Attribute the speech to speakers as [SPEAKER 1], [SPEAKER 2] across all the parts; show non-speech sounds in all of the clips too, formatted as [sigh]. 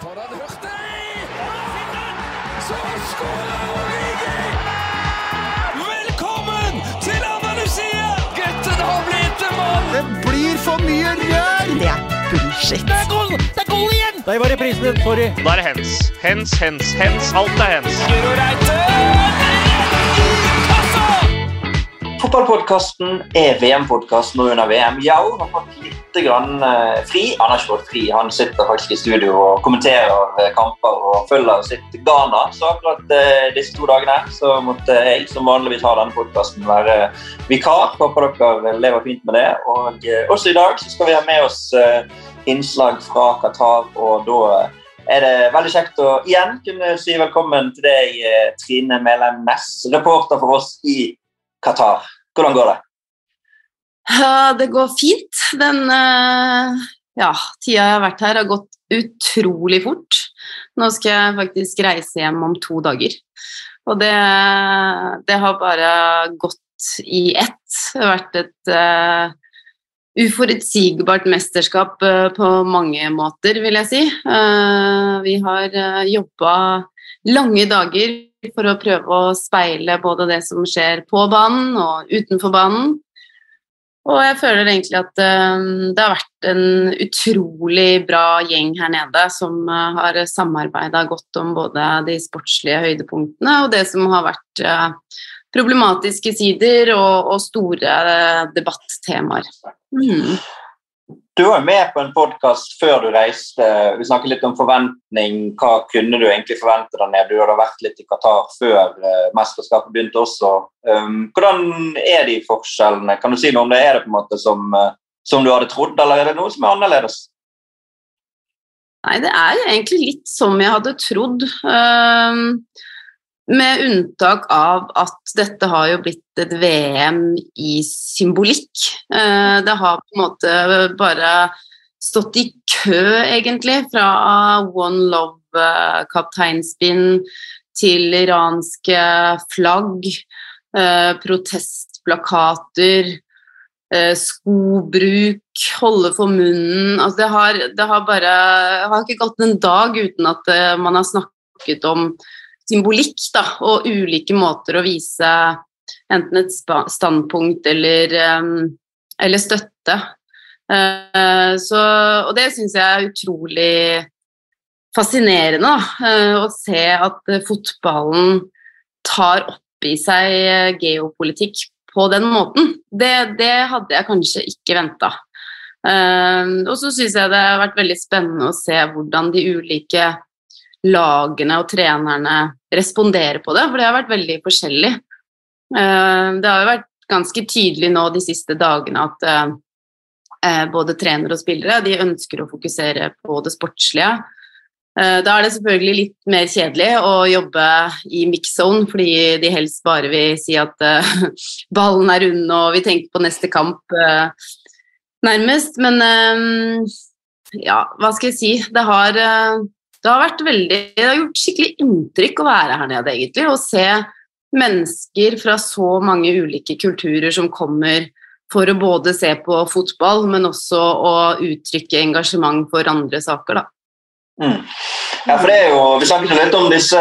[SPEAKER 1] For han Hurtig! Så skårer Origi! Velkommen til Andalusia! Gutten har blitt en mann!
[SPEAKER 2] Det blir for mye rør!
[SPEAKER 3] Det er bullshit.
[SPEAKER 1] Det er goal! Det er goal igjen!
[SPEAKER 2] Der var reprisen, sorry.
[SPEAKER 4] Da er det hens. Hens, hens, hens. Alt er hens.
[SPEAKER 1] Guro Reite!
[SPEAKER 5] Fotballpodkasten er VM-podkast nå under VM. Yao har fått litt grann, eh, fri. Han har ikke fått fri, han sitter faktisk i studio og kommenterer eh, kamper og følger sitt Ghana. Så akkurat eh, disse to dagene så måtte jeg som vanligvis har denne podkasten være vikar. Håper dere lever fint med det. Og også i dag så skal vi ha med oss innslag fra Qatar, og da er det veldig kjekt å igjen kunne si velkommen til deg, Trine Melem Næss, reporter for oss i Qatar. Hvordan går det?
[SPEAKER 3] Det går fint. Den eh, ja, tida jeg har vært her, har gått utrolig fort. Nå skal jeg faktisk reise hjem om to dager. Og det, det har bare gått i ett. Det har vært et uh, uforutsigbart mesterskap uh, på mange måter, vil jeg si. Uh, vi har uh, jobba lange dager for å prøve å speile både det som skjer på banen og utenfor banen. Og jeg føler egentlig at eh, det har vært en utrolig bra gjeng her nede som eh, har samarbeida godt om både de sportslige høydepunktene og det som har vært eh, problematiske sider og, store debattemaer. Mm.
[SPEAKER 5] Du var med på en podkast før du reiste. Vi snakket litt om forventning. Hva kunne du egentlig forvente deg nede? Du hadde vært litt i Qatar før eh, mesterskapet begynte også. Um, hvordan er de forskjellene? Kan du si noe om det? Er det på en måte som, eh, som du hadde trodd, eller er det noe som er annerledes?
[SPEAKER 3] Nei, det er egentlig litt som jeg hadde trodd. ehm, med unntak av at dette har jo blitt et VM i symbolikk. Eh, det har på en måte bare stått i kø, egentlig, fra One Love-kapteinspinn til iranske flagg, eh, protestplakater, eh, skobruk, holde for munnen altså det, har, det har bare det har ikke gått en dag uten at eh, man har snakket om symbolikk da, og ulike måter å vise enten et standpunkt eller, eh, eller støtte. Eh, så, og det syns jeg er utrolig fascinerende, da, eh, å se at eh, fotballen tar opp i seg geopolitikk på den måten. Det, det hadde jeg kanskje ikke venta. og så syns jeg det har vært veldig spennende å se hvordan de ulike lagene og trenerne responderer på det, for det har vært veldig forskjellig. Eh, Det har jo vært ganske tydelig nå de siste dagene at eh, eh, både trenere og spillere de ønsker å fokusere på det sportslige. Da er det selvfølgelig litt mer kjedelig å jobbe i mix zone, fordi de helst bare vil si at [laughs] ballen er rund og vi tenker på neste kamp, nærmest. Men ja, hva skal jeg si? Det har, det har vært veldig Det har gjort skikkelig inntrykk å være her nede, egentlig, og se mennesker fra så mange ulike kulturer som kommer for å både se på fotball, men også å uttrykke engasjement for andre saker, da.
[SPEAKER 5] Mm. Ja, for det er jo, Vi snakket litt om disse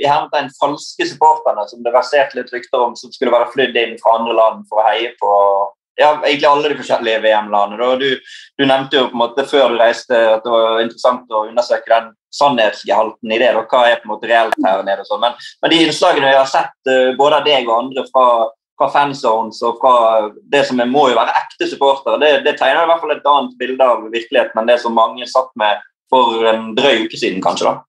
[SPEAKER 5] i hermetegn falske supporterne som det verserte litt rykter om, som skulle være flydd inn fra andre land for å heie på ja, egentlig alle de forskjellige VM-landene. Du, du nevnte jo på en måte før du reiste at det var interessant å undersøke den sannhetsgehalten i det. Da. Hva er på en måte reelt her nede og sånn. Men, men de innslagene jeg har sett, eh, både av deg og andre fra, fra fanzones og fra det som må jo være ekte supportere, det, det tegner i hvert fall et annet bilde av virkeligheten enn det som mange satt med for en drøy uke siden, kanskje. da.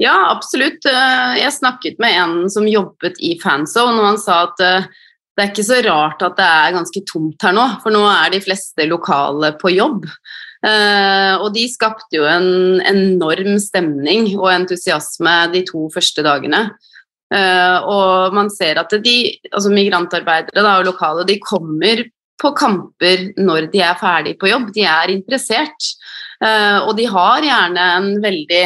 [SPEAKER 3] Ja, absolutt. Eh, Jeg snakket med en som jobbet i fanzone, og han sa at eh, det er ikke så rart at det er ganske tomt her nå, for nå er de fleste lokale på jobb. Eh, og de skapte jo en enorm stemning og entusiasme de to første dagene. Eh, og man ser at de, altså migrantarbeidere da, og lokale de kommer på kamper når de er ferdig på jobb. De er interessert. Eh, og de har gjerne veldig,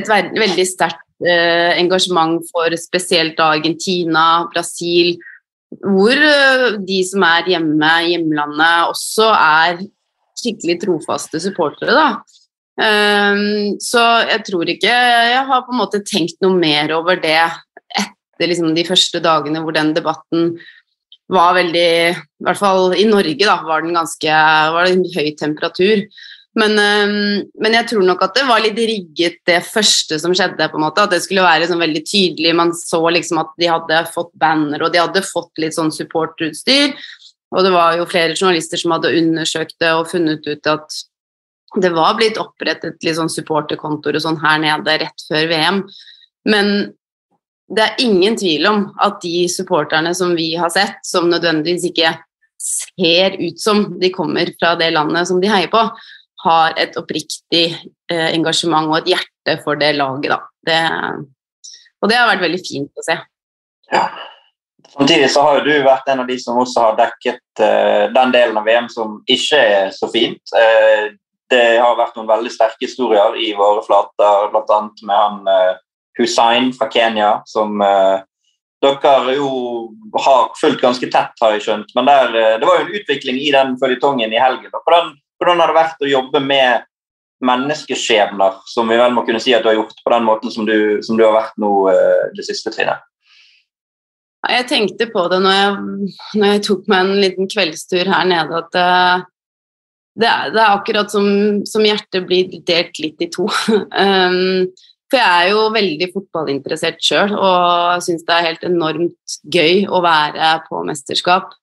[SPEAKER 3] et veldig sterkt eh, engasjement for spesielt Argentina, Brasil, hvor eh, de som er hjemme i hjemlandet også er skikkelig trofaste supportere. da. Um, så jeg tror ikke jeg har på en måte tenkt noe mer over det etter liksom, de første dagene hvor den debatten var veldig I hvert fall i Norge da, var ganske var det en høy temperatur. Men, um, men, jeg tror nok at det var litt rigget, det første som skjedde. på en måte, At det skulle være sånn veldig tydelig. Man så liksom at de hadde fått banner og de hadde fått litt sånn supporterutstyr. Og det var jo flere journalister som hadde undersøkt det og funnet ut at det var blitt opprettet litt sånn supporterkontor og sånn her nede rett før VM. Men det er ingen tvil om at de supporterne som vi har sett, som nødvendigvis ikke ser ut som de kommer fra det landet som de heier på, har et oppriktig eh, engasjement og et hjerte for det laget. Det, og det har vært veldig fint å se.
[SPEAKER 5] Ja. Samtidig så har jo du vært en av de som også har dekket eh, den delen av VM som ikke er så fint. Eh, det har vært noen veldig sterke historier i våre flater, bl.a. med han uh, Hussein fra Kenya, som dere jo har fulgt ganske tett, har jeg skjønt. Men der, det var jo en utvikling i den føljetongen i helgen. Hvordan hvordan har det vært å jobbe med menneskeskjebner, som vi vel må kunne si at du har gjort på den måten som du, som du har vært nå uh, det siste trinnet?
[SPEAKER 3] Jeg tenkte på det når jeg, når jeg, tok meg en liten kveldstur her nede, at uh, det, er, det, er, akkurat som, som, hjertet blir delt litt i to. [laughs] um, for jeg er jo veldig fotballinteressert sjøl og syns det er helt enormt gøy å være på mesterskap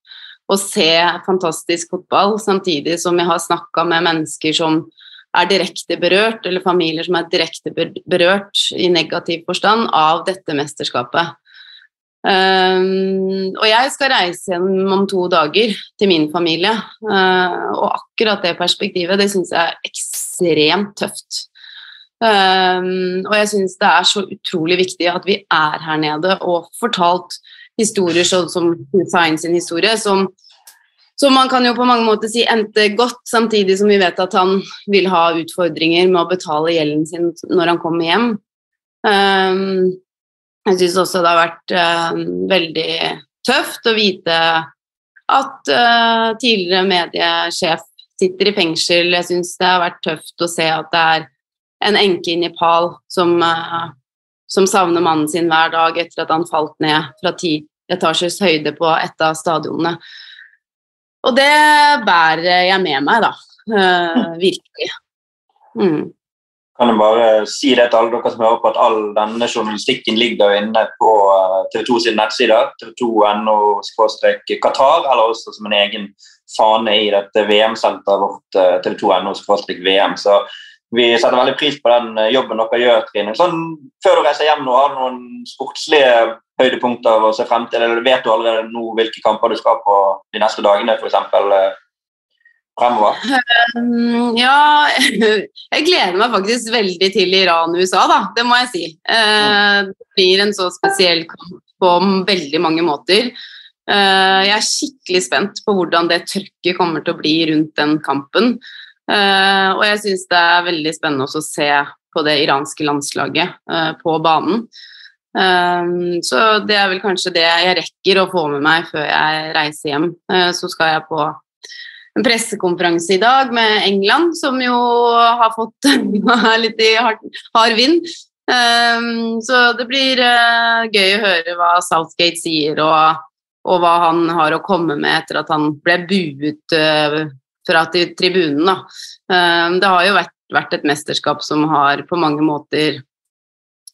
[SPEAKER 3] å se fantastisk fotball, samtidig som jeg har snakka med mennesker som er direkte berørt, eller familier som er direkte berørt i negativ forstand av dette mesterskapet. Um, og jeg skal reise hjem om to dager til min familie, uh, og akkurat det perspektivet det syns jeg er ekstremt tøft. Um, og jeg syns det er så utrolig viktig at vi er her nede og fortalt historier sånn som Hussein sin historie, som, som, man kan jo på mange måter si endte godt, samtidig som vi vet at han vil ha utfordringer med å betale gjelden sin når han kommer hjem. Um, jeg syns også det har vært uh, veldig tøft å vite at uh, tidligere mediesjef sitter i fengsel. Jeg syns det har vært tøft å se at det er en enke i Nepal som uh, som savner mannen sin hver dag etter at han falt ned fra ti etasjers høyde på et av stadionene. Og det bærer jeg med meg, da. Uh, virkelig. Mm.
[SPEAKER 5] Kan jeg bare si det til alle dere som hører på, at all denne journalistikken ligger inne på eh, TV 2 sine nettsider. tv2.no Qatar, eller også som en egen fane i dette VM-senteret vårt, eh, tv2.no VM. Så vi setter veldig pris på den eh, jobben dere gjør, Trine. Sånn, før du reiser hjem nå, har du noen sportslige høydepunkter å se frem til? Eller vet du allerede nå hvilke kamper du skal på de neste dagene, f.eks. Eh, fremover?
[SPEAKER 3] Um, ja, [laughs] jeg gleder meg faktisk veldig til Iran-USA, da. Det må jeg si. Uh, det blir en så spesiell kamp på veldig mange måter. Jeg er skikkelig spent på hvordan det trøkket kommer til å bli rundt den kampen. Uh, og jeg syns det er veldig spennende å se på det iranske landslaget uh, på banen. Um, så det er vel kanskje det jeg rekker å få med meg før jeg reiser hjem. Uh, så skal jeg på en pressekonferanse i dag med England, som jo har fått [laughs] litt i hard, hard vind. Um, så det blir gøy å høre hva Southgate sier, og, og, hva han har å komme med etter at han ble buet fra tribunen. Da. Ehm, det har jo vært, vært, et mesterskap som har på mange måter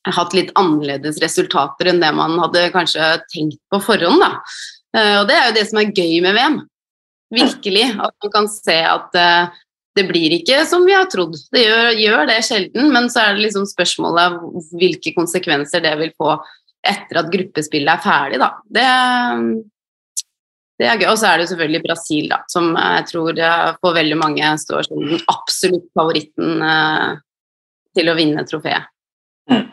[SPEAKER 3] hatt litt annerledes resultater enn det man hadde kanskje tenkt på forhånd. Da. Ehm, og det er jo det som er gøy med VM. Virkelig. At man kan se at eh, det blir ikke som vi har trodd. Det gjør, gjør, det sjelden, men så er det liksom spørsmålet hvilke konsekvenser det vil få etter at gruppespillet er ferdig, da. Det, det er gøy. Og så er det selvfølgelig Brasil, da, som jeg tror for veldig mange står som den absolutt favoritten eh, til å vinne trofeet. Mm.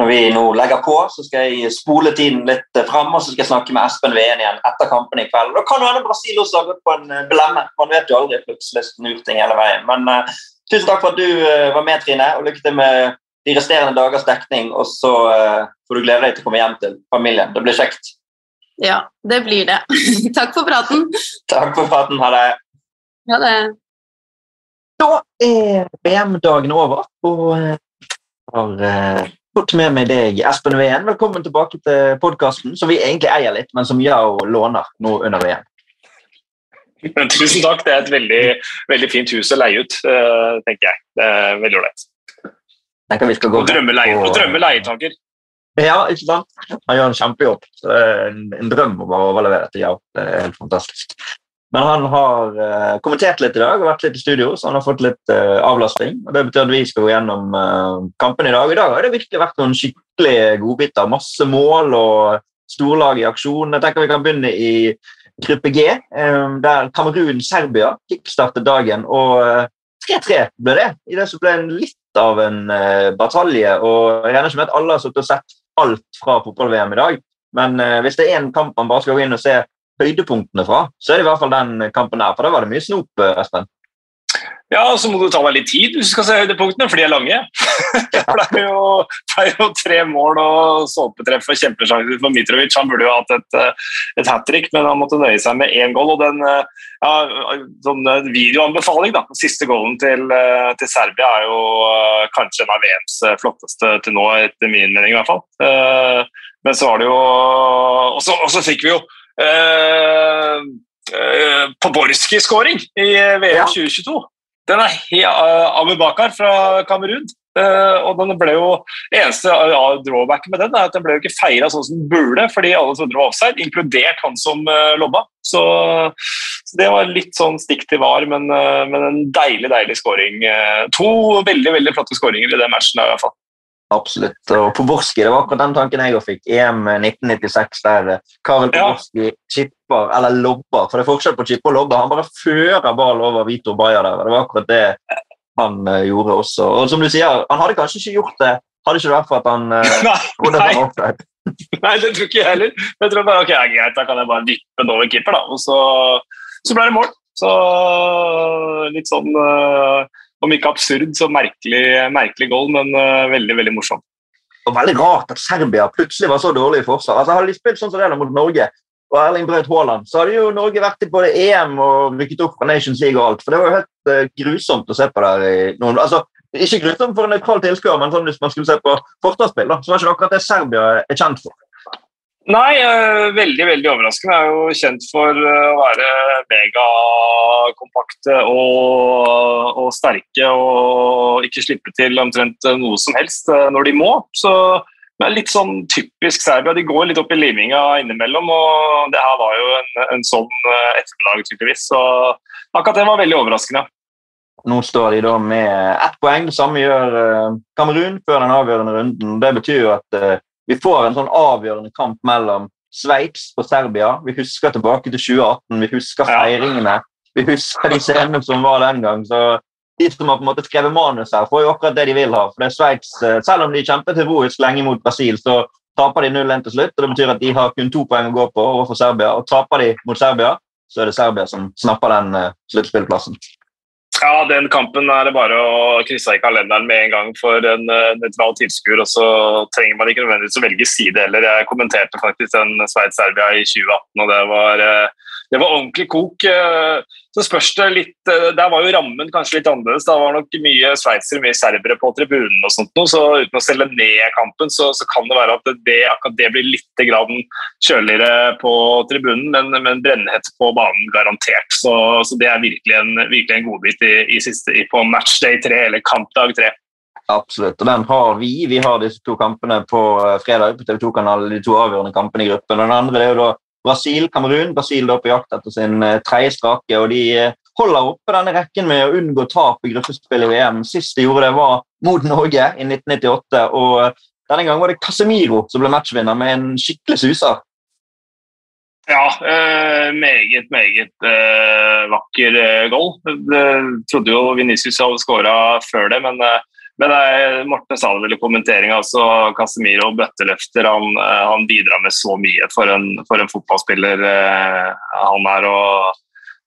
[SPEAKER 5] Når vi nå legger på, så skal jeg spole tiden litt fram, og så skal jeg snakke med Espen Veen igjen etter kampen i kveld. Da kan hende Brasil også har gått på en eh, blemme. Man vet jo aldri. Plutselig snur ting hele veien. Men uh, tusen takk for at du uh, var med, Trine, og lykke til med de resterende dagers dekning. Og så får du glede deg til å komme hjem til familien. Det blir kjekt.
[SPEAKER 3] Ja, det blir det. [laughs] Takk for praten.
[SPEAKER 5] Takk for praten. Ha det.
[SPEAKER 3] Ha det.
[SPEAKER 5] Da er VM-dagen over, og jeg har eh, fått med meg deg, Espen Ween. Velkommen tilbake til podkasten, som vi egentlig eier litt, men som Yao låner nå under VM. [laughs]
[SPEAKER 6] Tusen takk, det er et veldig, veldig fint hus å leie ut, eh, tenker jeg. Det er veldig ålreit. Og drømme leie- og drømme leietanker.
[SPEAKER 5] Ja, ikke sant? Han gjør en kjempejobb. Så det er en, en drøm å bare overlevere til Ja, Det er helt fantastisk. Men han har uh, kommentert litt i dag og vært litt i studio, så han har fått litt uh, avlastning. og Det betyr at vi skal gå gjennom uh, kampen i dag. I dag har det virkelig vært noen skikkelige godbiter. Masse mål og storlag i aksjon. Jeg tenker vi kan begynne i gruppe G, um, der Kamerun-Serbia kickstartet dagen. og eh, 3-3 ble det, i det som ble en litt av en uh, batalje. og Jeg regner ikke med at alle har sittet og sett alt fra fotball-VM i dag, men eh, hvis det er en kamp man bare skal gå inn og se høydepunktene fra, så er det i hvert fall den kampen der. for da var det mye snop, eh, Espen.
[SPEAKER 6] Ja, og så må du ta deg litt tid hvis du skal se høydepunktene, for de er lange. [laughs] For det er jo, det er jo tre mål og såpetreff og kjempesjanser for Mitrovic. Han burde jo hatt et, eh, et hat trick, men han måtte nøye seg med én goal. Og den eh, ja, sånn eh, videoanbefaling, da. Siste goalen til, til Serbia er jo kanskje en av VMs flotteste til nå, etter min mening i hvert fall. Men så var det jo Og så, fikk vi jo eh, Poborski-skåring i VM
[SPEAKER 5] Ja.
[SPEAKER 6] 2022. Den er uh, Abubakar fra Kamerun. Eh, og den ble jo Eneste ja, drawbacken med den er at den ble jo ikke feira sånn som den burde, fordi alle trodde det var offside, inkludert han som lobba. Så, så det var litt sånn stikk til var, men, eh, men en deilig, deilig scoring. Eh, to veldig veldig flotte skåringer i den matchen. i hvert fall.
[SPEAKER 5] Absolutt. Og Poborski, det var akkurat den tanken jeg fikk. EM 1996, der eh, Karel
[SPEAKER 6] Ja.
[SPEAKER 5] Poborski chipper, eller lobber, for det er forskjell på chippe og lobbe. Han bare fører ball over Vito Bayer der. Det var akkurat det han eh, gjorde også. Og som du sier, han hadde kanskje ikke gjort det hadde ikke det vært for at han uh, trodde var offside. [laughs]
[SPEAKER 6] Nei, det tror ikke jeg heller. Jeg tror bare, ok, ja, greit, Da kan jeg bare dyppe den over keeper, da. Og så, så ble det mål. Så litt sånn eh, Om ikke absurd, så merkelig, merkelig goal, men eh, veldig, veldig morsomt.
[SPEAKER 5] Og veldig rart at Serbia plutselig var så dårlig i forsvar. Altså, hadde de spilt sånn som det mot Norge, og Erling Braut Haaland, så hadde jo Norge vært i både EM og rykket opp fra Nations League og alt. For det var jo helt eh, grusomt å se på der i noen Altså, ikke grusomt for en nøytral tilskuer, men sånn hvis man skulle se på forsvarsspill, så var ikke det akkurat det Serbia er kjent for.
[SPEAKER 6] Nei, eh, veldig veldig overraskende. Jeg er jo kjent for eh, å være megakompakte og, og sterke og ikke slippe til omtrent eh, noe som helst når de må. Så det er litt sånn typisk Serbia. De går litt opp i liminga innimellom, og det her var jo en, en sånn ettermiddag, tydeligvis. Så akkurat det var veldig overraskende.
[SPEAKER 5] Nå står de da med ett poeng. Det samme gjør Kamerun før den avgjørende runden. Det betyr jo at vi får en sånn avgjørende kamp mellom Sveits og Serbia. Vi husker tilbake til 2018, vi husker feiringene. Vi husker de scenene som var den gang. så De som har på en måte skrevet manus her, får jo akkurat det de vil ha. For det er Sveits, eh, Selv om de kjempet heroisk lenge mot Brasil, så taper de 0-1 til slutt. og Det betyr at de har kun to poeng å gå på overfor Serbia. og Taper de mot Serbia, så er det Serbia som snapper den uh, sluttspillplassen.
[SPEAKER 6] Ja, den kampen er det bare å krysse i kalenderen med en gang for en uh, nøytral tilskuer. Og så trenger man ikke nødvendigvis å velge side heller. Jeg kommenterte faktisk den Sveits-Serbia i 2018, og det var, uh, det var ordentlig kok. Så spørs det litt uh, Der var jo rammen kanskje litt annerledes. Da var nok mye sveitsere, mye serbere på tribunen og sånt så uten å selge ned kampen, så, så kan det være at det, akkurat det blir litt kjøligere på tribunen, men, men brennhett på banen garantert. Så, så det er virkelig en, virkelig en godbit i, i siste, på matchday tre eller kampdag tre.
[SPEAKER 5] Absolutt, og den har vi. Vi har disse to kampene på eh, fredag på TV 2-kanalen, de to avgjørende kampene i gruppen. Den andre er jo da Brasil-Kamerun. Brasil da på jakt etter sin eh, tredje strake, og de eh, holder oppe denne rekken med å unngå tap i gruppespill i VM. Sist de gjorde det, var mot Norge i 1998, og eh, denne gangen var det Casemiro som ble matchvinner med en skikkelig suser.
[SPEAKER 6] Ja, eh, meget, meget eh, vakker eh, goal. Jeg trodde jo Venicius hadde skåra før det, men, eh, men eh, Morten sa det vel i kommenteringa. Altså, Casemiro bøtteløfter. Han, eh, han bidrar med så mye for en, for en fotballspiller eh, han er. og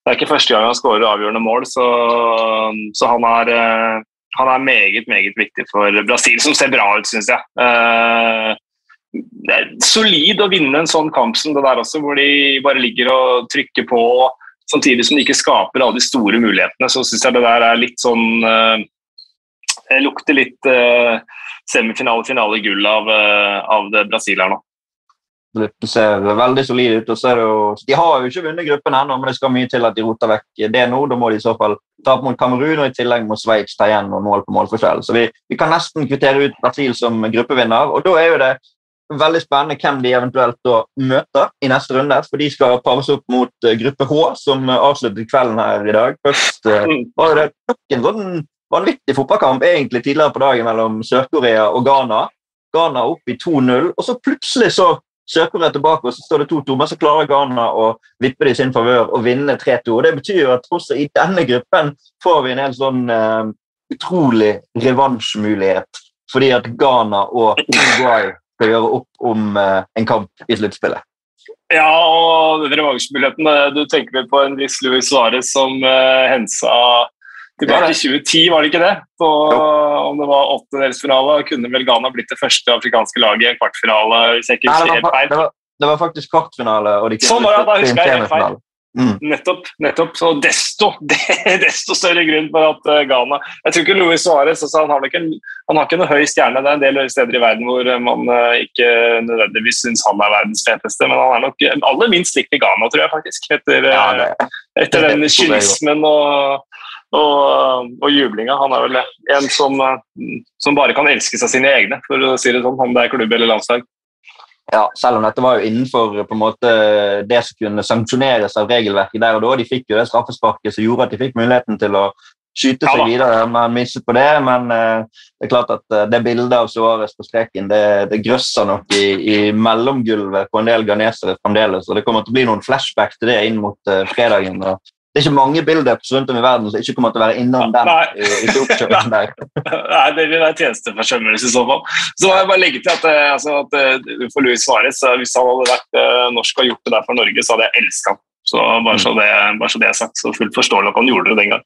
[SPEAKER 6] Det er ikke første gang han skårer avgjørende mål, så, så han, er, eh, han er meget, meget viktig for Brasil, som ser bra ut, syns jeg. Eh, det er solid å vinne en sånn kamp som det der også, hvor de bare ligger og trykker på. samtidig som de ikke skaper alle de store mulighetene, så syns jeg det der er litt sånn uh, Det lukter litt uh, semifinale, finale, gull av, uh, av det Brasil her nå.
[SPEAKER 5] Det ser veldig solid ut. og så er det jo, De har jo ikke vunnet gruppen ennå, men det skal mye til at de roter vekk det nå. Da må de i så fall tape mot Kamerun og i tillegg mot Sveits ta igjen noen mål på målforskjell. Så vi, vi, kan nesten kvittere ut Brasil som gruppevinner. og Da er jo det veldig spennende hvem de eventuelt da møter i neste runde. For de skal pares opp mot uh, gruppe H, som avslutter kvelden her i dag. Først [laughs] var det nok en sånn vanvittig fotballkamp egentlig tidligere på dagen mellom Sør-Korea og Ghana. Ghana opp i 2-0, og så plutselig så Sør-Korea tilbake, og så står det 2-2, men så klarer Ghana å vippe det i sin favør og vinne 3-2. Det betyr at også i denne gruppen får vi en helt sånn uh, utrolig revansjmulighet. Fordi at Ghana og Uruguay skal gjøre opp om uh, en kamp i sluttspillet.
[SPEAKER 6] Ja, og revansjemuligheten Du tenker vel på en viss Louis Suárez som uh, hensa Tilbake i 2010, var det ikke det? På, om det var åttendelsfinale, kunne vel Ghana blitt det første afrikanske laget i en kvartfinale? hvis jeg ikke
[SPEAKER 5] Nei, det, var, det, var, det var faktisk kvartfinale. og de
[SPEAKER 6] sånn var det, da husker jeg helt feil. Mm. Nettopp. nettopp, så desto, [laughs] desto større grunn for at uh, Ghana Jeg tror ikke Luis Suárez altså, han, har ikke, han har ikke noe høy stjerne. Det er en del steder i verden hvor man uh, ikke nødvendigvis syns han er verdens feteste, men han er nok aller minst likt i Ghana, tror jeg faktisk. Etter, ja, det, etter den kynismen og og, og jublinga. Han er vel en som, som, bare kan elske seg sine egne, for å si det sånn, om det er klubb eller landslag.
[SPEAKER 5] Ja, selv om dette var jo innenfor på en måte, det som kunne sanksjoneres av regelverket der og da. De fikk jo det straffesparket som gjorde at de fikk muligheten til å skyte seg ja, videre, men mistet på det. Men uh, det er klart at uh, det bildet av Suárez på streken det, det grøsser nok i, i, mellomgulvet på en del ghanesere fremdeles. og Det kommer til å bli noen flashback til det inn mot uh, fredagen. og det er ikke mange billeder rundt om i verden som ikke kommer til å være innom den.
[SPEAKER 6] Nei, [laughs] der. Nei det vil være tjenesteforsømmelse i så fall. Så må jeg bare legge til at, eh, altså, at eh, for Louis Suárez, eh, hvis han hadde vært norsk og gjort det der for Norge, så hadde jeg elska han. Så bare så, det, bare så det er sagt. Så fullt forståelig at han gjorde det den gang.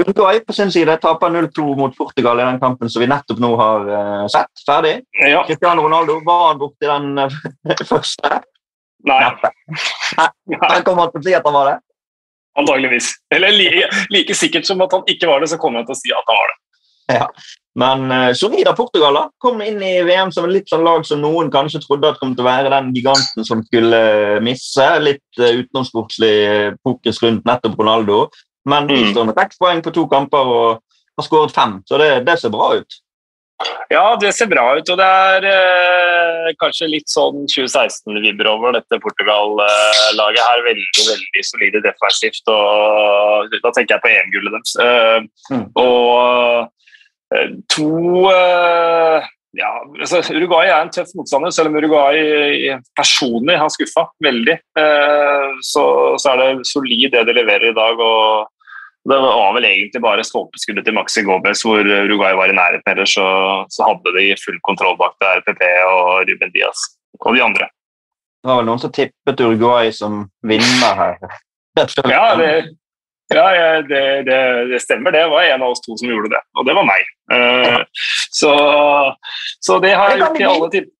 [SPEAKER 5] Uruguay på sin side taper 0-2 mot Portugal i den kampen som vi nettopp nå har sett. Ferdig.
[SPEAKER 6] Ja.
[SPEAKER 5] Cristiano Ronaldo var han borti den [laughs] første?
[SPEAKER 6] Nei.
[SPEAKER 5] Han kommer til å si at han var det?
[SPEAKER 6] Antageligvis. Eller like, like, sikkert som at han ikke var det, så kommer han til å si at han var det.
[SPEAKER 5] Ja. Men uh, Portugal da. kom inn i VM som et litt sånn lag som noen kanskje trodde at kom til å være den giganten som skulle misse. Litt uh, utenomsportslig fokus rundt nettopp Ronaldo. Men de mm. står med seks poeng på to kamper og har skåret fem, så det, det ser bra ut.
[SPEAKER 6] Ja, det ser bra ut. Og det er eh, kanskje litt sånn 2016-vibber over dette Portugal-laget her. Veldig veldig solide defensivt. og Da tenker jeg på EM-gullet deres. Eh, mm. Og eh, to eh, ja, altså, Uruguay er en tøff motstander, selv om Uruguay personlig har skuffa veldig. Eh, så, så, er det solid det de leverer i dag. og det var vel egentlig bare stolpeskuddet til Maxi Gomez hvor Uruguay var i nærheten. Ellers så, så, hadde de full kontroll bak det RPP og Ruben Diaz og de andre.
[SPEAKER 5] Det var vel noen som tippet Uruguay som vinner her?
[SPEAKER 6] ja, det, ja det, det, det, stemmer. Det var en av oss to som gjorde det, og det var meg. Uh, så, så, det har jeg gjort i alle tipp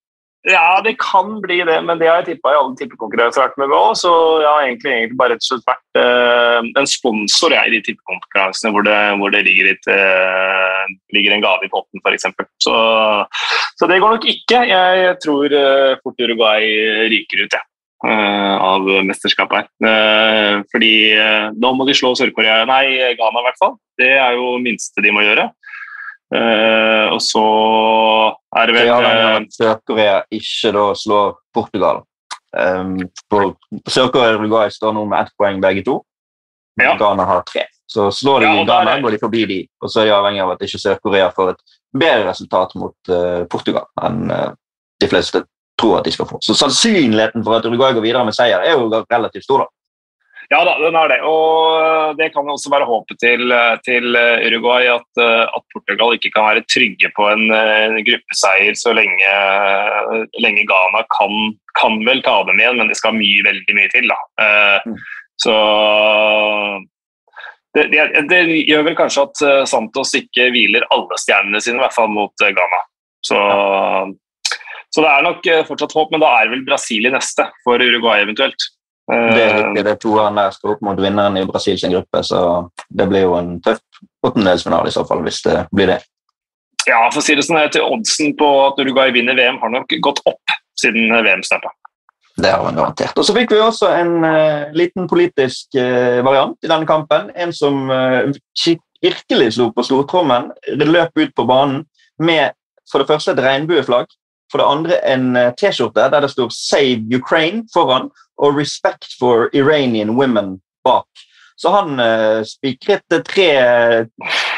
[SPEAKER 6] ja, det kan bli det, men det har jeg tippa i alle tippekonkurranser jeg har vært med på. Så jeg har egentlig, egentlig bare rett og slett vært uh, en sponsor jeg, i de tippekonkurransene hvor det, hvor det ligger, et, uh, ligger, en gave i potten, f.eks. Så, så det går nok ikke. Jeg tror uh, fort Uruguay ryker ut, jeg. av mesterskapet her. fordi nå må de slå Sør-Korea Nei, Ghana i hvert fall. Det er jo minste de må gjøre. Uh, og så er det vel
[SPEAKER 5] ja, Sør-Korea ikke da slår Portugal. Um, Sør-Korea og Uruguay står nå med ett poeng begge to. Ja. Ghana har tre. Så slår de ja, Ghana, går de forbi de. Og så er de avhengig av at ikke Sør-Korea får et bedre resultat mot uh, Portugal enn uh, de fleste tror at de skal få. Så sannsynligheten for at Uruguay går videre med seier, er jo relativt stor. da.
[SPEAKER 6] Ja da, den er det. Og det kan også være håpet til, til Uruguay at, at, Portugal ikke kan være trygge på en, en gruppeseier så lenge, lenge Ghana kan, kan, vel ta dem igjen, men det skal mye, veldig mye til. da. Mm. Så det, det, det, gjør vel kanskje at Santos ikke hviler alle stjernene sine, i hvert fall mot Ghana. Så, så det er nok fortsatt håp, men da er vel Brasil i neste for Uruguay eventuelt.
[SPEAKER 5] Det er
[SPEAKER 6] Eh,
[SPEAKER 5] riktig, det han der skal opp mot vinneren i Brasils gruppe, så det blir jo en tøff åttendelsfinale i så fall, hvis det blir det.
[SPEAKER 6] Ja, for å si det sånn, til Oddsen på at Uruguay vinner VM har nok gått opp siden VM starta.
[SPEAKER 5] Det har han garantert. Og Så fikk vi også en uh, liten politisk uh, variant i denne kampen. En som uh, virkelig slo på stortrommen, løp ut på banen med for det første et regnbueflagg, for det andre en T-skjorte der det står 'Save Ukraine' foran og 'Respect for Iranian Women' bak. Så han eh, spikret tre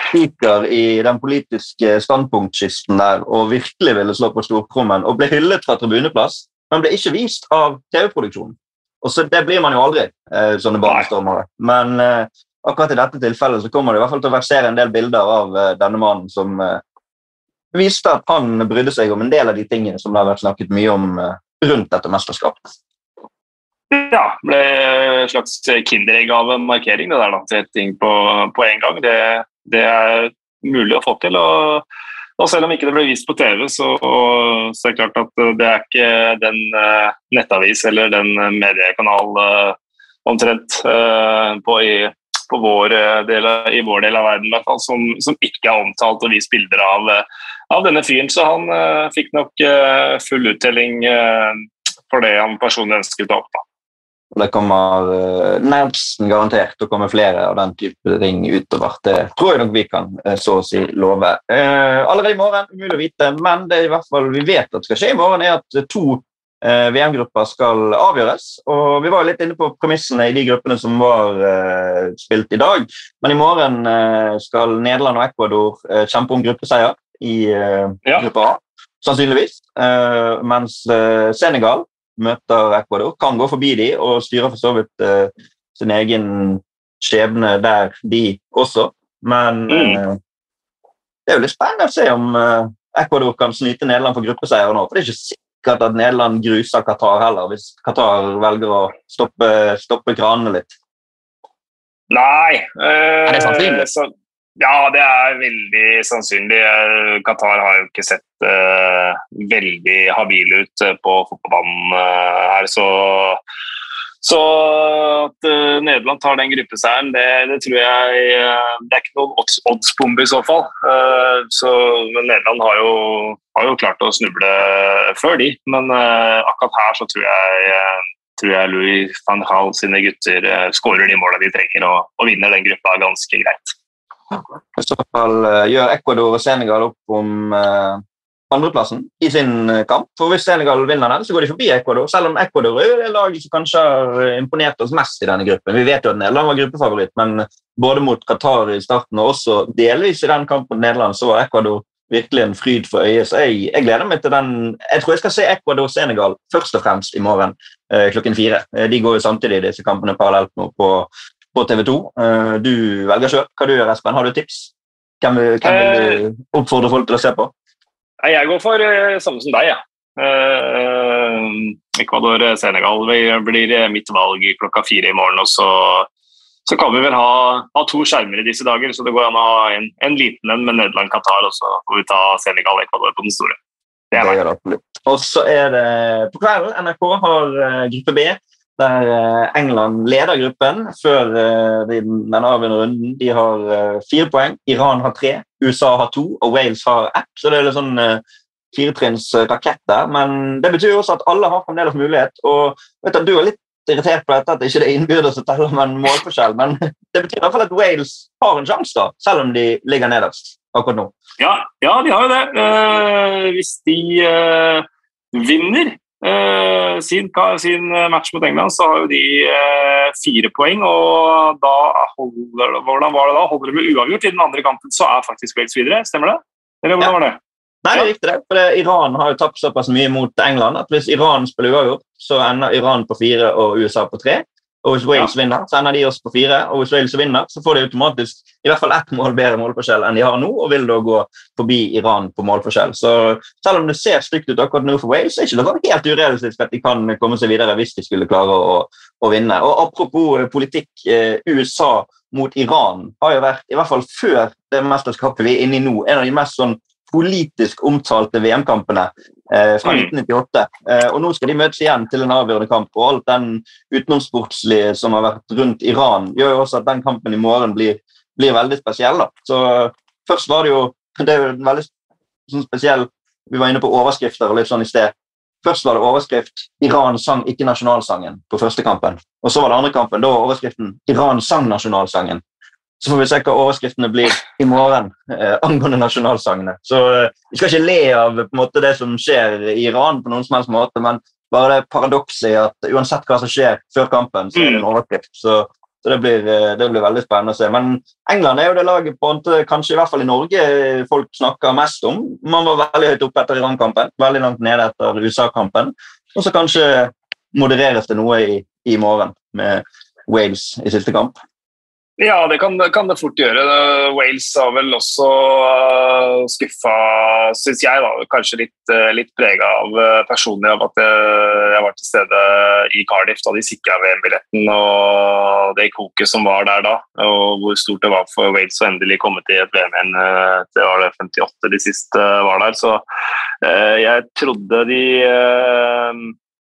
[SPEAKER 5] spiker i den politiske standpunktkisten der og virkelig ville slå på storkrommen og ble hyllet fra tribuneplass, men ble ikke vist av TV-produksjonen. Og så Det blir man jo aldri, eh, sånne barnestormere. Men eh, akkurat i dette tilfellet så kommer det i hvert fall til å versere en del bilder av eh, denne mannen som eh, viste at han brydde seg om en del av de tingene som det har vært snakket mye om eh, rundt dette mesterskapet.
[SPEAKER 6] Ja, ble en slags kinderegg av en markering, det der da, til ting på, på en gang. Det, det er mulig å få til. og, og selv om ikke det ble vist på TV, så, så er det klart at det er ikke den uh, nettavis eller den mediekanal uh, omtrent uh, på, i, på vår del i vår del av verden hvert fall, som, som ikke er omtalt og vist bilder av, av denne fyren. Så han uh, fikk nok uh, full uttelling uh, for det han personlig ønsket å oppnå.
[SPEAKER 5] Og Det kommer uh, nesten garantert å komme flere av den type ting utover. Det tror jeg nok vi kan eh, så å si love. Eh, allerede i morgen, umulig å vite, men det er i hvert fall vi vet at skal skje i morgen, er at to eh, VM-grupper skal avgjøres. Og Vi var litt inne på premissene i de gruppene som var eh, spilt i dag. Men i morgen eh, skal Nederland og Ecuador eh, kjempe om gruppeseier i eh,
[SPEAKER 6] Ja.
[SPEAKER 5] gruppe A, sannsynligvis. Eh, mens eh, Senegal møter Ecuador, kan gå forbi de og styrer for så vidt uh, sin egen skjebne der, de også. Men
[SPEAKER 6] Mm.
[SPEAKER 5] uh, det er jo litt spennende å se om uh, Ecuador kan snyte Nederland for gruppeseier nå. For det er ikke sikkert at Nederland gruser Qatar heller, hvis Qatar velger å stoppe, stoppe kranene litt.
[SPEAKER 6] Nei. eh,
[SPEAKER 5] Er det sannsynlig?
[SPEAKER 6] Ja, det er veldig sannsynlig. Qatar har jo ikke sett uh, veldig habile ut eh, på fotballbanen uh, her, så så at uh, Nederland tar den gruppeseieren, det, det tror jeg Det er ikke noen odds- oddsbombe i så fall. Så, Nederland har jo, har jo klart å snuble før de. Men akkurat her så tror jeg, tror jeg Louis van Gaal sine gutter skårer de målene de trenger og, og vinner den gruppa ganske greit.
[SPEAKER 5] I så fall eh, gjør Ecuador og Senegal opp om eh, andreplassen i sin eh, kamp. For Hvis Senegal vinner den, så går de forbi Ecuador. Selv om Ecuador er det laget som kanskje har imponert oss mest i denne gruppen. Vi vet jo at Nederland var gruppefavoritt, men både mot Qatar i starten og også delvis i den kampen mot Nederland, så var Ecuador virkelig en fryd for øyet. Så jeg, jeg gleder meg til den Jeg tror jeg skal se Ecuador-Senegal først og fremst i morgen eh, klokken fire. De går jo samtidig, disse kampene parallelt nå på, på TV 2. Eh, du velger sjøl. Hva du gjør Espen? Har du tips? Hvem, hvem vil du oppfordre folk til å se på?
[SPEAKER 6] Jeg går for eh, samme som deg, jeg. Ja. Ecuador-Senegal blir eh, mitt valg klokka fire i morgen. og så, så kan vi vel ha, ha to skjermer i disse dager, så det går an å ha en, en liten en med Nederland-Qatar, og så får vi ta Senegal-Ecuador på den store. Det er meg.
[SPEAKER 5] Og så er det på kvelden NRK har eh, gruppe B, der eh, England leder gruppen før eh, den avgjørende runden. De har eh, fire poeng, Iran har tre, USA har to og Wales har ett. Så det er litt sånn firetrinnsrakett firetrinns eh, der. Men det betyr jo også at alle har fremdeles mulighet. Og vet du, du er litt irritert på dette at det ikke er innbyrdes å telle om en målforskjell, men [laughs] det betyr i hvert fall at Wales har en sjanse, da, selv om de ligger nederst akkurat nå.
[SPEAKER 6] Ja, ja, de har jo det. Eh, hvis de eh, vinner eh, sin, sin match mot England, så har jo de eh, fire poeng. Og da holder, hvordan var det da? Holder de med uavgjort i den andre kampen, så er faktisk Wales videre. Stemmer det? Eller hvordan
[SPEAKER 5] Ja.
[SPEAKER 6] var det?
[SPEAKER 5] Nei, det er riktig det. For det, Iran har jo tapt såpass mye mot England at hvis Iran spiller uavgjort, så ender Iran på fire og USA på tre. Og hvis Wales vinner, så ender de oss på fire. Og hvis Wales vinner, så får de automatisk i hvert fall ett mål bedre målforskjell enn de har nå, og vil da gå forbi Iran på målforskjell. Så selv om det ser stygt ut akkurat nå for Wales, så er ikke det helt urealistisk at de kan komme seg videre hvis de skulle klare å, å vinne. Og apropos eh, politikk, eh, USA mot Iran har jo vært, i hvert fall før det mesterskapet vi er inne i nå, en av de mest sånn politisk omtalte VM-kampene. Eh, fra
[SPEAKER 6] Mm.
[SPEAKER 5] 1998. Eh, og nå skal de møtes igjen til en avgjørende kamp. Og alt den utenomsportslige som har vært rundt Iran, gjør jo også at den kampen i morgen blir, blir veldig spesiell. da. Så eh, først var det jo [laughs] Det er jo en veldig sånn spesiell Vi var inne på overskrifter og litt sånn i sted. Først var det overskrift 'Iran sang ikke nasjonalsangen' på første kampen. Og så var det andre kampen, da var overskriften 'Iran sang nasjonalsangen'. Så får vi se hva overskriftene blir i morgen eh, angående nasjonalsangene. Så eh, Vi skal ikke le av måte, det som skjer i Iran, på noen som helst måte, men bare det paradokset i at uansett hva som skjer før kampen, så er det en overskrift. Så, så det, blir, eh, det blir veldig spennende å se. Men England er jo det laget på måte, kanskje i hvert fall i Norge folk snakker mest om. Man var veldig høyt oppe etter Iran-kampen, veldig langt nede etter USA-kampen. Og så kanskje modereres det noe i, i morgen med Wales i siste kamp.
[SPEAKER 6] Ja, det kan, kan det fort gjøre. Wales har vel også uh, skuffa, syns jeg, da, kanskje litt, uh, litt prega av uh, personlig av at jeg, var til stede i Cardiff da de sikra VM-billetten og det koket som var der da, og hvor stort det var for Wales å endelig komme til et VM igjen. Det var det 58 de siste var der, så jeg trodde de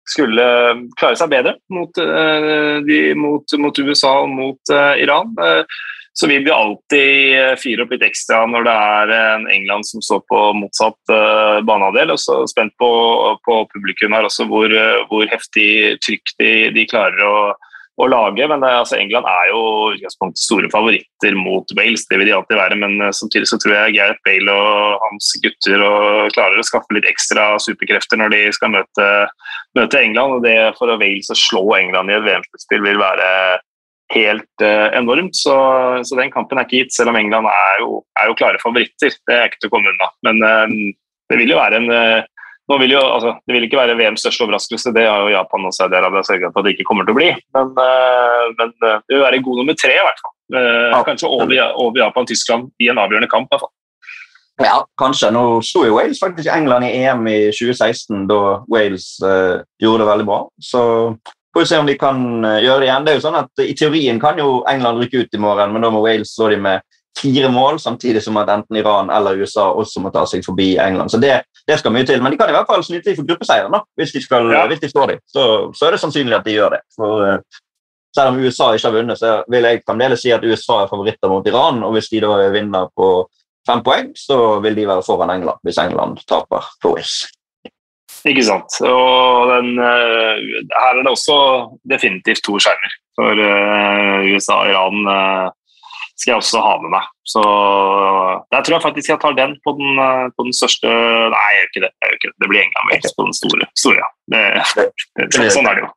[SPEAKER 6] skulle klare seg bedre mot, uh, de, mot, mot USA og mot uh, Iran. Så vil vi alltid fire opp litt ekstra når det er en England som står på motsatt banehalvdel. Og så spent på, på publikum her også, hvor, hvor heftig trykk de, de klarer å, å lage. Men det, altså, England er jo utgangspunktet store favoritter mot Wales, det vil de alltid være. Men samtidig så tror jeg Gareth Bale og hans gutter og klarer å skaffe litt ekstra superkrefter når de skal møte, møte England. og det For Wales å slå England i et VM-spill vil være helt uh, enormt. Så, så, den kampen er ikke gitt, selv om England er jo, er jo klare favoritter. Det er ikke til å komme unna. Men uh, det vil jo være en uh, nå vil jo, altså, Det vil ikke være VMs største overraskelse, det har jo Japan og Saudi-Arabia sørga for at det ikke kommer til å bli. Men, men det vil være god nummer tre, i hvert fall. Kanskje over, over Japan-Tyskland i en avgjørende kamp. i hvert fall.
[SPEAKER 5] Ja, kanskje. Nå sto jo Wales faktisk England i EM i 2016, da Wales gjorde det veldig bra. Så får vi se om de kan gjøre det igjen. Det er jo sånn at I teorien kan jo England rykke ut i morgen, men da må Wales slå de med fire mål, samtidig som at enten Iran eller USA også må ta seg forbi England. Så det, det skal mye til. Men de kan i hvert fall snyte de for gruppeseieren da, hvis de, skal,
[SPEAKER 6] Ja.
[SPEAKER 5] hvis de slår dem. Så, så er det sannsynlig at de gjør det. For uh, Selv om USA ikke har vunnet, så vil jeg fremdeles si at USA er favoritter mot Iran. Og hvis de da vinner på fem poeng, så vil de være foran England hvis England taper på Wales.
[SPEAKER 6] Ikke sant. Og den, uh, her er det også definitivt to skjermer. For uh, USA og Iran skal jeg også ha med meg. Så der tror jeg faktisk jeg tar den på den, eh, på den største Nei, jeg gjør ikke det. Jeg gjør ikke det. det blir England Wales på den store. store ja. det, det, sånn er det jo.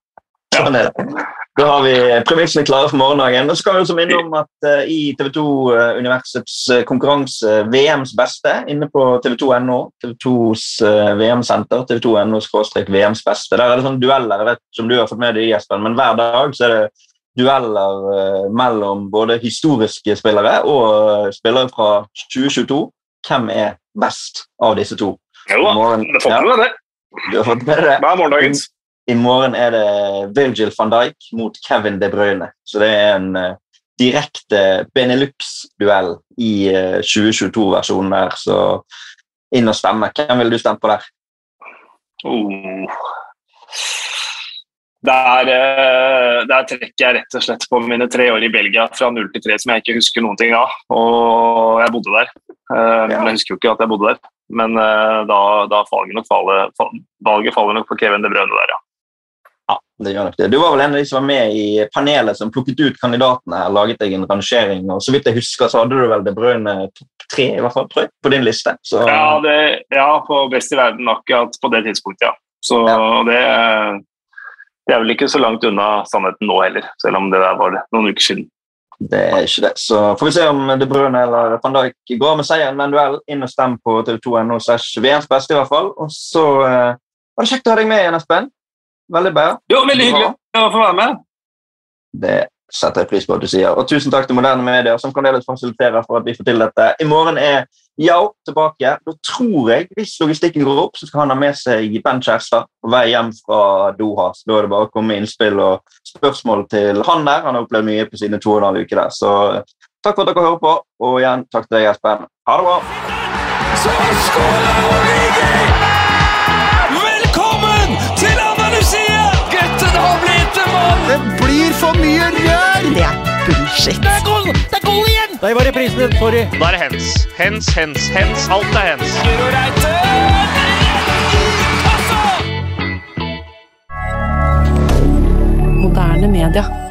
[SPEAKER 6] Ja.
[SPEAKER 5] Sånn er det. Da har vi premissene klare for morgendagen. Og så kan vi også minne om at uh, i TV 2-universets konkurranse VMs beste inne på tv2.no, TV2s uh, VM-senter, tv2.no VMs beste, der er det sånne dueller. Jeg vet ikke om du har fått med det, Espen, men hver dag så er det dueller eh, mellom både historiske spillere og eh, spillere fra 2022. Hvem er best av disse to?
[SPEAKER 6] Jo da,
[SPEAKER 5] Morgen-
[SPEAKER 6] det får med det.
[SPEAKER 5] du har fått med det?
[SPEAKER 6] Hver morgendagens?
[SPEAKER 5] I morgen er det Virgil van Dijk mot Kevin De Bruyne. Så det er en eh, direkte Benelux-duell i eh, 2022-versjonen der. Så inn og stemme. Hvem ville du stemt på der?
[SPEAKER 6] Oh. Der, eh, der trekker jeg rett og slett på mine tre år i Belgia fra 0 til 3 som jeg ikke husker noen ting av. Og jeg bodde der. Eh,
[SPEAKER 5] Ja.
[SPEAKER 6] Men jeg husker jo ikke at jeg bodde der. Men eh, da, da faller nok falle, valget faller nok på Kevin De Bruyne der, ja.
[SPEAKER 5] Ja, det gjør nok det. Du var vel en av de som var med i panelet som plukket ut kandidatene her, laget deg en rangering, og så vidt jeg husker, så hadde du vel De Bruyne topp tre i hvert fall, tror jeg, på din liste. Så
[SPEAKER 6] Ja, det, ja, på best i verden akkurat på det tidspunktet, ja. Så det, det er vel ikke så langt unna sannheten nå heller, selv om det der var noen uker siden.
[SPEAKER 5] det er ikke det. Så får vi se om De Bruyne eller van Dijk går med seieren med en duell. Inn og stem på tv2.no slash VMs beste, i hvert fall. Og så eh, var det kjekt å ha deg med igjen, Espen. Veldig bra.
[SPEAKER 6] Jo, veldig hyggelig å få være med.
[SPEAKER 5] Det setter jeg pris på at du sier. Og tusen takk til moderne medier, som fremdeles fasiliterer for at vi får til dette. I morgen er Yao tilbake. Da tror jeg, hvis logistikken går opp, så skal han ha med seg Ben Kjærstad på vei hjem fra Doha. Så da er det bare å komme med innspill og spørsmål til han der. Han har opplevd mye på sine to og en halv uke der. Så takk for at dere hører på, og igjen takk til deg, Espen. Ha det bra.
[SPEAKER 1] Velkommen til Andalusia! Gutten har blitt en mann! Det blir for mye rød!
[SPEAKER 7] Shit.
[SPEAKER 1] Det er goal! Det er goal igjen!
[SPEAKER 2] Der var reprisen. Sorry.
[SPEAKER 4] Da er det hens. Hens, hens, hens. Alt er hens.
[SPEAKER 1] Guro Reite! Altså!
[SPEAKER 7] Moderne media.